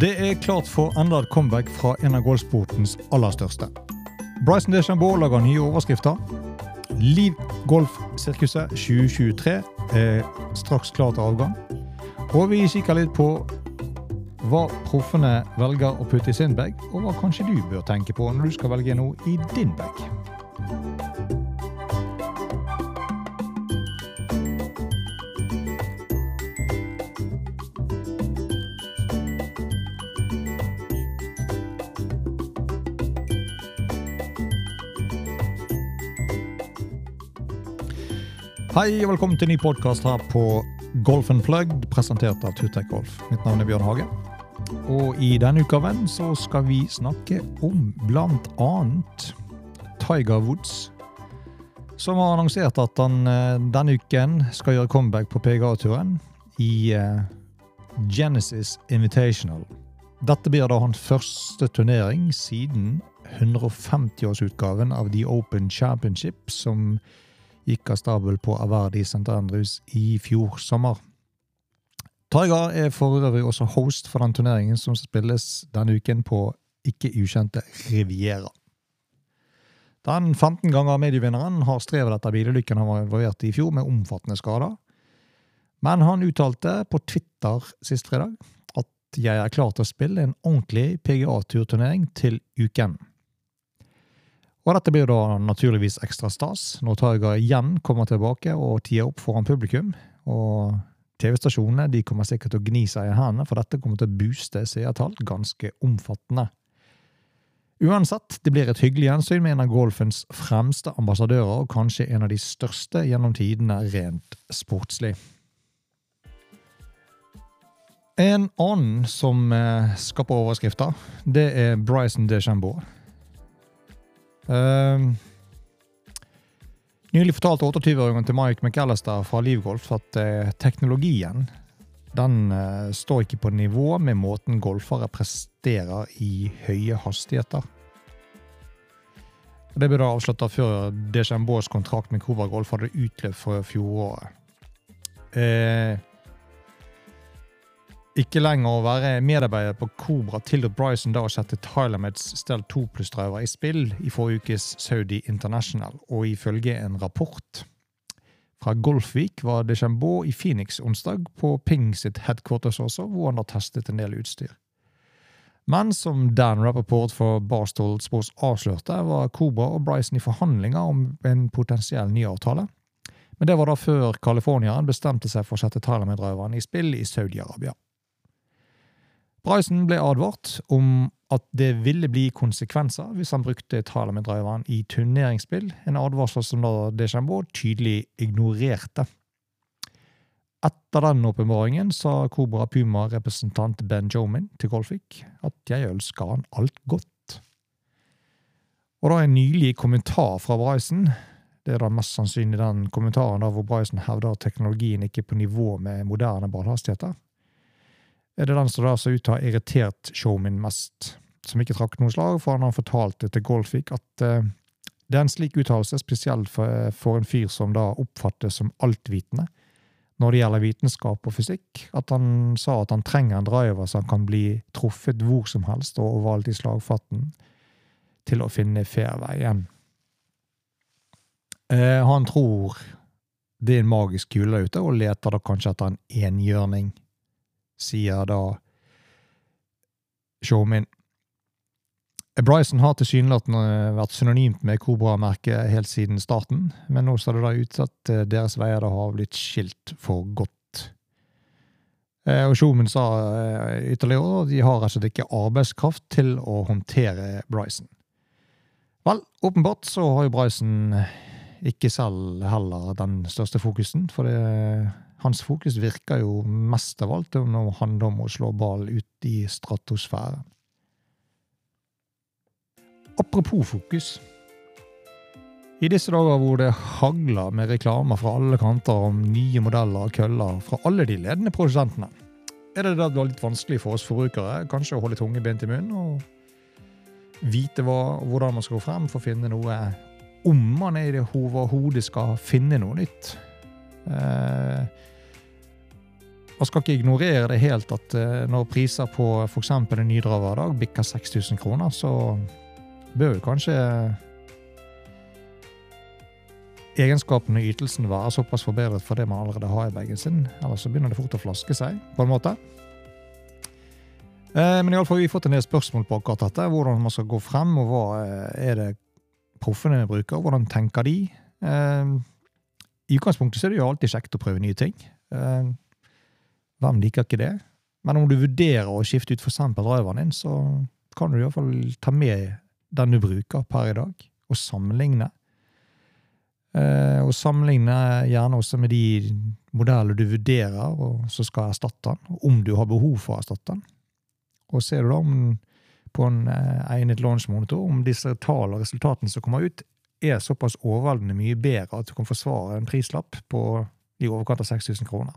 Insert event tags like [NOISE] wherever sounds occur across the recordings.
Det er klart for enda et comeback fra en av golfsportens aller største. Bryson DeChambeau lager nye overskrifter. Liv Golf-sirkuset 2023 er straks klar til avgang. Og vi kikker litt på hva proffene velger å putte i sin bag, og hva kanskje du bør tenke på når du skal velge noe i din bag. Hei og velkommen til ny podkast her på Golf Unplugged, presentert av Tutek Golf. Mitt navn er Bjørn Hage. Og i denne ukaven så skal vi snakke om blant annet Tiger Woods, som har annonsert at han eh, denne uken skal gjøre comeback på PGA-turen i eh, Genesis Invitational. Dette blir da hans første turnering siden 150-årsutgaven av The Open Championship, som gikk av stabel på Averdi St. Andrews i fjor sommer. Tiger er for øvrig også host for den turneringen som spilles denne uken på ikke ukjente Riviera. Den 15 ganger medievinneren har strevet etter bilulykken han var involvert i i fjor, med omfattende skader. Men han uttalte på Twitter sist fredag at jeg er klar til å spille en ordentlig PGA-turturnering til uken. Og dette blir da naturligvis ekstra stas når Tiger igjen kommer tilbake og tier opp foran publikum. Og TV-stasjonene de kommer sikkert til å gni seg i hendene, for dette kommer til å booste seertall ganske omfattende. Uansett, det blir et hyggelig gjensyn med en av golfens fremste ambassadører, og kanskje en av de største gjennom tidene rent sportslig. En annen som eh, skaper overskrifter, det er Bryson DeChambeau. Uh, nylig fortalte 28-åringen til Mike McAllister fra Livgolf at uh, teknologien den uh, står ikke på nivå med måten golfere presterer i høye hastigheter. Det ble da avslutta før Deschambeaus kontrakt med Cobra Golf hadde utløpt for fjoråret. Eh, ikke lenger å være medarbeider på Cobra tillot Bryson da å sette TilerMeds Stell 2 pluss-driver i spill i forrige ukes Saudi International, og ifølge en rapport fra Golfvik var DeChambeau i Phoenix onsdag, på Ping sitt headquarters også, hvor han har testet en del utstyr. Men som Dan Rappaport for Barstol Sports avslørte, var Cobra og Bryson i forhandlinger om en potensiell ny avtale. Men det var da før californieren bestemte seg for å sette TilerMed-driveren i spill i Saudi-Arabia. Bryson ble advart om at det ville bli konsekvenser hvis han brukte Talamed-driveren i turneringsspill, en advarsel som da Deschambeau tydelig ignorerte. Etter den åpenbaringen sa Cobra Puma-representant Ben Jomin til Golfik at jeg ønsker han alt godt. Og da en nylig kommentar fra Bryson, det er da mest sannsynlig den kommentaren da hvor Bryson hevder at teknologien ikke er på nivå med moderne ballhastigheter, er det den som da ser ut til å ha irritert showmin mest, som ikke trakk noe slag, for han har fortalt det til Golfik at uh, det er en slik uttalelse, spesielt for, for, en fyr som da oppfattes som altvitende når det gjelder vitenskap og fysikk, at han sa at han trenger en driver så han kan bli truffet hvor som helst og overalt i slagfatten, til å finne fairveien. Uh, han tror det er en magisk kule der ute, og leter da kanskje etter en enhjørning sier da showmin. Bryson har tilsynelatende vært synonymt med Cobra-merket helt siden starten, men nå ser det da ut til at eh, deres veier da har blitt skilt for godt. Eh, og Showman sa eh, ytterligere at de har rett og slett ikke arbeidskraft til å håndtere Bryson. Vel, åpenbart så har jo Bryson ikke selv heller den største fokusen, for det hans fokus virker jo mest av alt når det handler om å slå ball ut i stratosfæren. Apropos fokus. I disse dager hvor det hagler med reklamer fra alle kanter om nye modeller og køller fra alle de ledende produsentene, er det da litt vanskelig for oss forbrukere kanskje å holde tunge bent i munnen og vite hva, hvordan man skal gå frem for å finne noe om man i det overhodet skal finne noe nytt. Eh, man skal ikke ignorere det helt at eh, når priser på f.eks. en ny driver i bikker 6000 kroner, så bør jo kanskje egenskapene og ytelsen være såpass forbedret for det man allerede har i bagen sin. Ellers så begynner det fort å flaske seg, på en måte. Eh, men iallfall har vi fått en del spørsmål på akkurat dette. Hvordan man skal gå frem, og hva eh, er det proffene bruker? Hvordan tenker de? I utgangspunktet så er det jo alltid kjekt å prøve nye ting. Hvem liker ikke det? Men om du vurderer å skifte ut f.eks. driveren din, så kan du iallfall ta med den du bruker per i dag, og sammenligne. Eh, og sammenligne gjerne også med de modeller du vurderer og som skal erstatte den, om du har behov for å erstatte den. Og ser du da om på en eh, egnet launchmonitor om disse tallene og resultatene som kommer ut, er såpass overveldende mye bedre at du kan forsvare en prislapp på i overkant av 6000 kroner.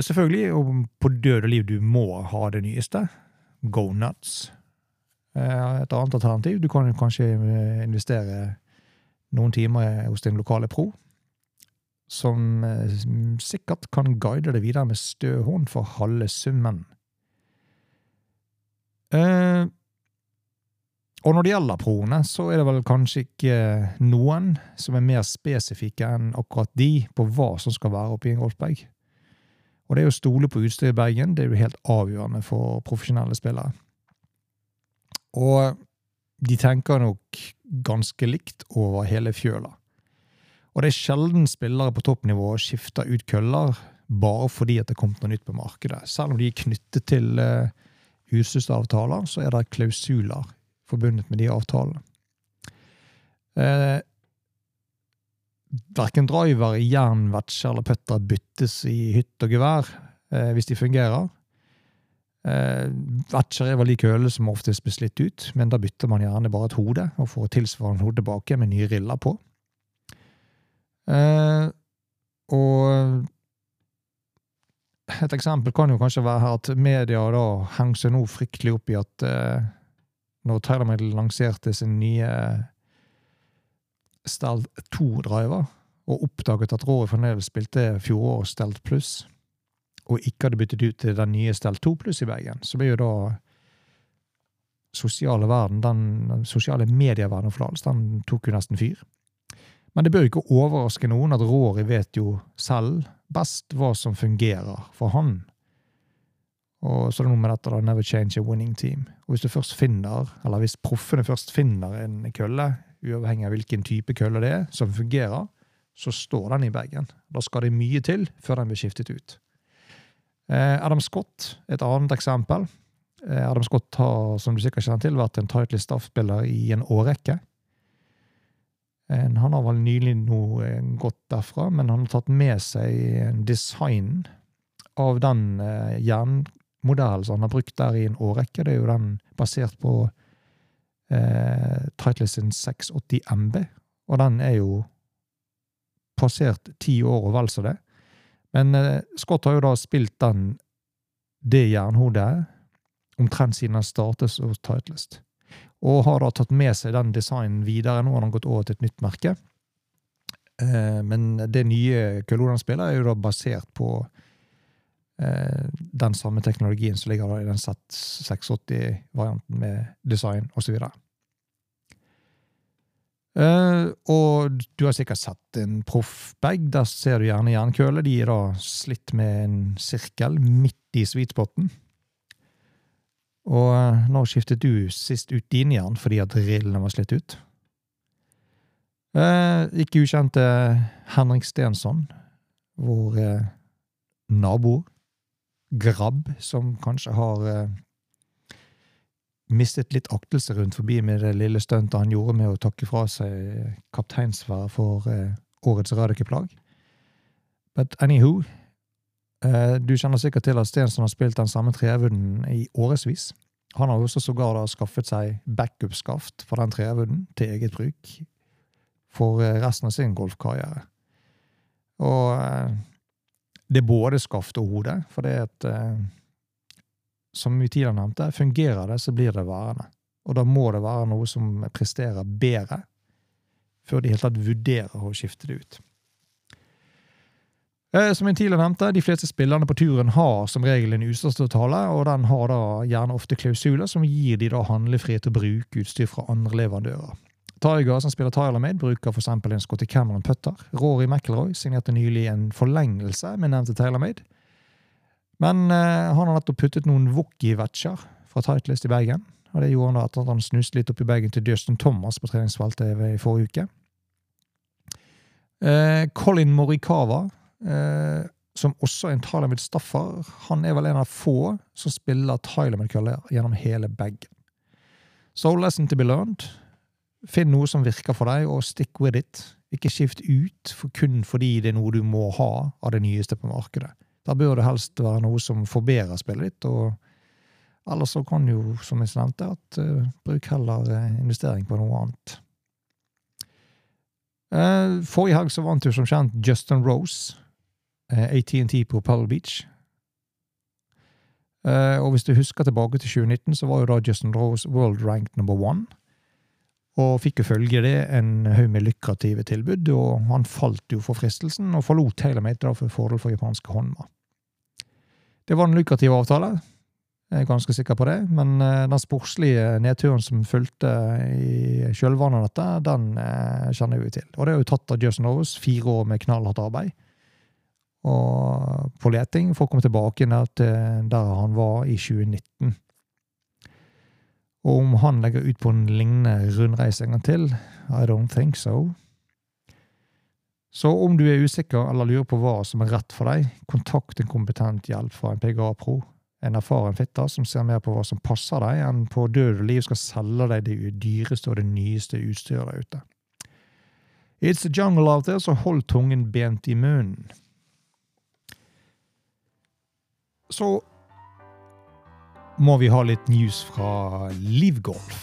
Selvfølgelig, og på død og liv, du må ha det nyeste. Go nuts. Eh, et annet alternativ, du kan kanskje eh, investere noen timer hos din lokale pro, som eh, sikkert kan guide deg videre med stø hånd for halve summen. Og når det gjelder proene, så er det vel kanskje ikke noen som er mer spesifikke enn akkurat de på hva som skal være oppi en golfbag. Og det å stole på utstyret i Bergen det er jo helt avgjørende for profesjonelle spillere. Og de tenker nok ganske likt over hele fjøla. Og det er sjelden spillere på toppnivå skifter ut køller bare fordi at det er kommet noe nytt på markedet. Selv om de er knyttet til uh, utstyrsavtaler, så er det klausuler forbundet med de avtalene. Eh, Verken driver, jernwatch eller putter byttes i hytt og gevær eh, hvis de fungerer. Eh, Watcher er vel lik høle som oftest blir slitt ut, men da bytter man gjerne bare et hode og får et tilsvarende hode tilbake med nye riller på. Eh, og et eksempel kan jo kanskje være her at media da henger seg nå fryktelig opp i at eh, når TaylorMade lanserte sin nye Stelt 2-driver, og oppdaget at Rory fremdeles spilte fjorårets Stelt Pluss, og ikke hadde byttet ut til den nye Stelt 2 Pluss i Bergen, så ble jo da sosiale verden, den, sosiale medieverdenen for Dals, den tok jo nesten fyr. Men det bør ikke overraske noen at Rory vet jo selv best hva som fungerer for han. Og så er det noe med dette da, never change a winning team. Og hvis du først finner, eller hvis proffene først finner en kølle uavhengig av hvilken type kølle det er, som fungerer, så står den i bagen. Da skal det mye til før den blir skiftet ut. Eh, Adam Scott, et annet eksempel. Eh, Adam Scott har, som du sikkert kjenner til, vært en tightly staff-spiller i en årrekke. Han har vel nylig nå eh, gått derfra, men han har tatt med seg designen av den jernmodellen som han har brukt der i en årrekke. Det er jo den basert på eh, Titlesin 680 MB, og den er jo passert ti år og vel så det. Men eh, Scott har jo da spilt den, det jernhodet omtrent siden den startet hos Titleist. Og har da tatt med seg den designen videre. Nå har han gått over til et nytt merke. Eh, men det nye Kølodan spiller, er jo da basert på den samme teknologien som ligger i den Z680-varianten med design osv. Uh, og du har sikkert sett en proffbag. Der ser du gjerne jernkøle. De er da slitt med en sirkel midt i sweetspoten. Og uh, nå skiftet du sist ut dine jern fordi at rillene var slitt ut? Uh, ikke ukjente Henrik Stensson, vår nabo, Grabb, som kanskje har mistet litt aktelse rundt forbi med det lille stuntet han gjorde med å takke fra seg kapteinsværet for eh, årets Radicke-plagg. But anywho, eh, du kjenner sikkert til at Stensson har spilt den samme trevuden i årevis. Han har også sågar skaffet seg backup-skaft for den trevuden til eget bruk for eh, resten av sin golfkarriere. Og eh, det er både skaft og hode, for det er et eh, som vi tidligere nevnte, fungerer det, så blir det værende. Og da må det være noe som presterer bedre, før de helt tatt vurderer å skifte det ut. Eh, Som jeg tidligere nevnte, De fleste spillerne på turen har som regel en utstyrsavtale, og den har da gjerne ofte klausuler som gir de da handlefrihet til å bruke utstyr fra andre leverandører. Tiger, som spiller Tyler-Made, bruker f.eks. en Scotty Cameron putter. Rory McIlroy signerte nylig en forlengelse med nevnte Taylor-Made. Men eh, han har nettopp puttet noen Wookie-vetcher fra Titleist i Bergen. Og det gjorde han da etter at han snuste litt opp i bagen til Justin Thomas på treningsfeltet i forrige uke. Eh, Colin Morikawa, eh, som også er en Tyler-Made staffer, han er vel en av få som spiller Tyler-Made-køller gjennom hele bagen. So lesson to be learned. Finn noe som virker for deg, og stick with it. Ikke skift ut for kun fordi det er noe du må ha av det nyeste på markedet. Da bør det helst være noe som forbedrer spillet ditt, og ellers så kan jo, som jeg nevnte, at uh, bruk heller uh, investering på noe annet. Uh, forrige helg så vant jo som kjent Justin Rose, ATNT på Pebble Beach. og hvis du husker tilbake til 2019, så var jo da Justin Rose world ranked number one. Og fikk jo følge det en haug med lukrative tilbud, og han falt jo for fristelsen og forlot hele da for fordel for japanske Honma. Det var en lukrativ avtale, jeg er ganske sikker på det, men den sportslige nedturen som fulgte i kjølvannet av dette, den kjenner jeg jo til. Og det har jo tatt av Justin Norris, fire år med knallhardt arbeid og på leting for å komme tilbake til der han var i 2019. Og om han legger ut på en lignende rundreise en gang til, I don't think so. Så om du er usikker eller lurer på hva som er rett for deg, kontakt en kompetent hjelp fra en PGA Pro, en erfaren fitter som ser mer på hva som passer deg, enn på død og liv skal selge deg det dyreste og det nyeste utstyret der ute. It's a jungle out there, så hold tungen bent i munnen. Så må vi ha litt news fra Livgolf.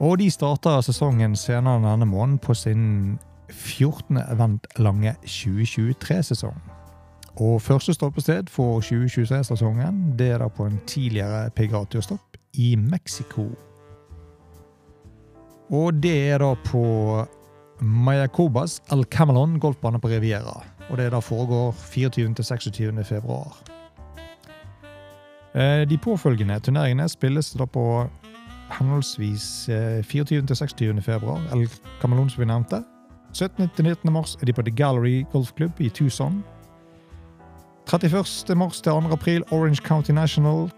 Og de starter sesongen senere denne måneden på sin 14. event lange 2023-sesong. Og første stoppested for 2023-sesongen det er da på en tidligere Pigatio-stopp i Mexico. Og det er da på Mayacobas El Camelon golfbane på Riviera. Og det da foregår 24. til 26. februar. De påfølgende turneringene spilles da på henholdsvis 24.-26. februar, El Camelon som vi nevnte. 17.-19. mars er de på The Gallery Golfklubb i Tucson. 31. mars til 2. april Orange County National.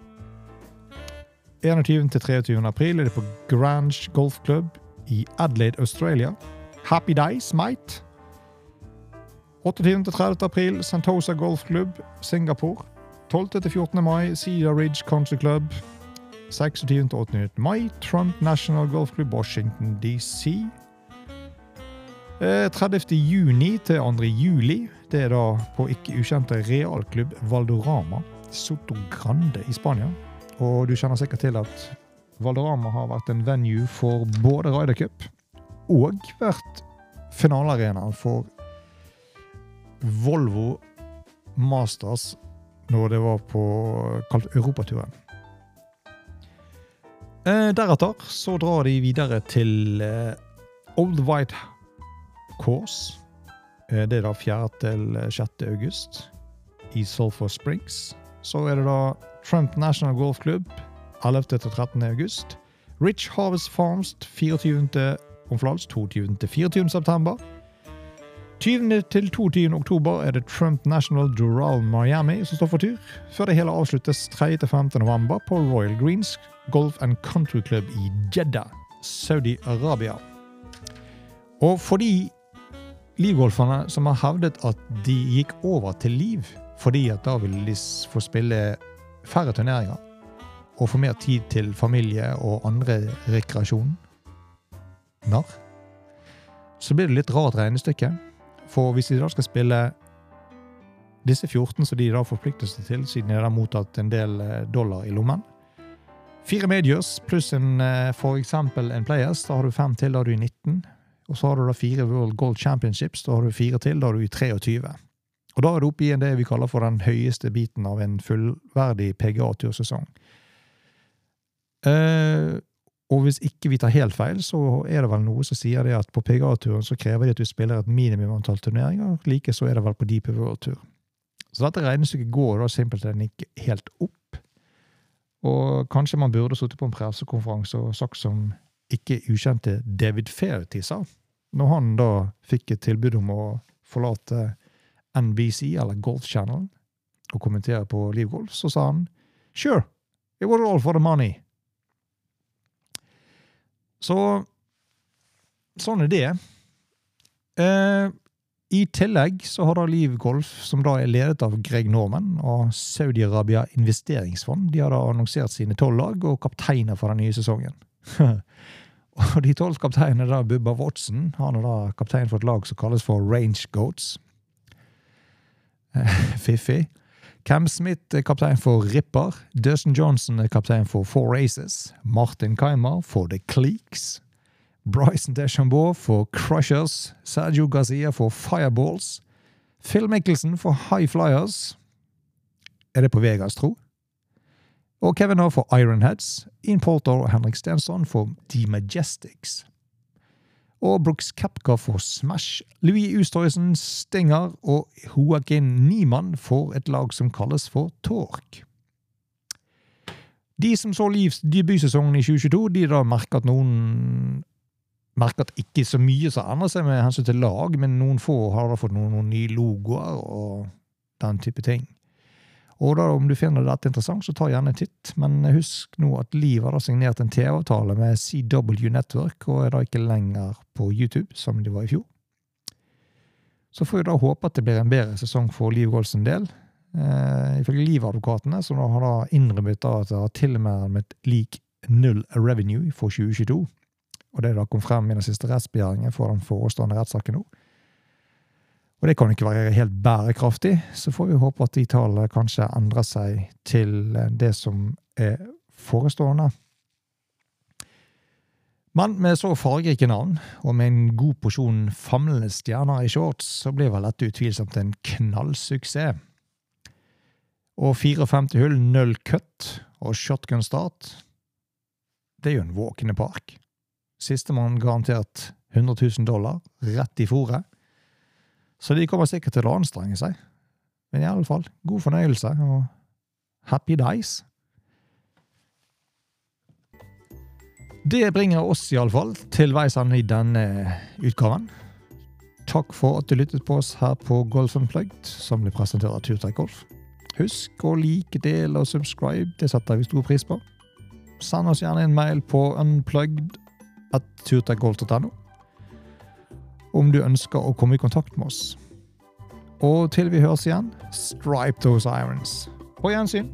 21. til 23. april er det på Grange Golfklubb i Adelaide, Australia. Happy Days, mate! 28. til 30. april Santosa Golfklubb, Singapore. 12. til 14. mai Cedar Ridge Country Club. 26. til 8. mai Trump National Golf Club Washington DC. 30. juni til 2. juli. Det er da på ikke ukjente realklubb Valdorama, Soto Grande i Spania. Og du kjenner sikkert til at Valdorama har vært en venue for både Ryder Cup og vært finalearena for Volvo Masters når det var på kalt Europaturen. Eh, deretter så drar de videre til eh, Old White Course. Eh, det er da 4. til 6. august i Sulphur Springs. Så er det da Trump National Golf Club 11. til 13. august. Rich Harvest Farms 24. omflals 22. til 24. september. 20. til 22. oktober er det Trump National Doral Miami som står for tur, før det hele avsluttes 3. til 5. november på Royal Greens Golf and Country Club i Jeddah, Saudi-Arabia. Og for de livgolferne som har hevdet at de gikk over til liv fordi at da ville de få spille færre turneringer og få mer tid til familie og andre rekreasjoner, så blir det litt rart regnestykke. For hvis de da skal spille disse 14 som de da forplikter seg til, siden de har mottatt en del dollar i lommen Fire mediers pluss en, for eksempel en Players, da har du fem til, da er du i 19. Og så har du da fire World Gold Championships, da har du fire til, da er du i 23. Og da er du oppe i det vi kaller for den høyeste biten av en fullverdig PGA-tursesong. Eh, Og hvis ikke vi tar helt feil, så er det vel noe som sier det at på PGA-turen så krever de at du spiller et minimum antall turneringer. Likeså er det vel på Deep World-tur. Så dette regnestykket går da simpelthen ikke helt opp. Og kanskje man burde sittet på en pressekonferanse og sagt som ikke ukjente David Fairty sa, når han da fikk et tilbud om å forlate NBC, eller Golf Channel, og kommentere på Livgolf, så sa han Sure, it was all for the money. Så sånn er det. Eh, I tillegg så har da Liv Golf, som da er ledet av Greg Norman og Saudi-Arabia investeringsfond, de har da annonsert sine tolv lag og kapteiner for den nye sesongen. [LAUGHS] og de tolv kapteinene da Bubba Watson han er da kaptein for et lag som kalles for Range Goats. [LAUGHS] Fiffig. Cam Smith er kaptein for Ripper. Dustin Johnson er kaptein for Four Races. Martin Keimer for The Cleeks. Bryson DeChambeau for Crushers. Sergio Garcia for Fireballs. Phil Mickelson for High Flyers. Er det på Vegas, tro? Og Kevin Har for Ironheads. Ian Porter og Henrik Stensson for The Majestics og Brooks Kapka får Smash. Louis Ustorisen stenger, og Joaquin Niemann får et lag som kalles for Tork. De som så Livs debutsesongen i 2022, de da merker at noen merker at ikke så mye som endrer seg med hensyn til lag, men noen få har da fått noen, noen nye logoer og den type ting. Og da, om du finner dette interessant, så ta gjerne en titt. Men husk nå at Liv har signert en TV-avtale med CW Network, og er da ikke lenger på YouTube, som de var i fjor. Så får vi da håpe at det blir en bedre sesong for Liv Golds del. Eh, ifølge Liv-advokatene, som da har da innrømmet at det har tilnærmet lik null revenue for 2022. Og det da kom frem i den siste rettsbegjæringen for den forestående rettssaken nå. Og det kan ikke være helt bærekraftig, så får vi håpe at de tallene kanskje endrer seg til det som er forestående. Men med så fargerike navn, og med en god porsjon famlende stjerner i shorts, så blir vel dette utvilsomt en knallsuksess. Og 54 hull, null cut og shotgun start, det er jo en våkende park. Sistemann garantert 100 000 dollar rett i fòret. Så de kommer sikkert til å anstrenge seg. Men i alle fall, god fornøyelse og happy days. Det bringer oss iallfall til veis ende i denne utgaven. Takk for at du lyttet på oss her på Golf Unplugged, som blir presentert av Turtech Golf. Husk å like, dele og subscribe, det setter vi stor pris på. Send oss gjerne en mail på unplugged at turtechgolf.no om du ønsker å komme i kontakt med oss. Og til vi høres igjen, stripe those irons. På gjensyn!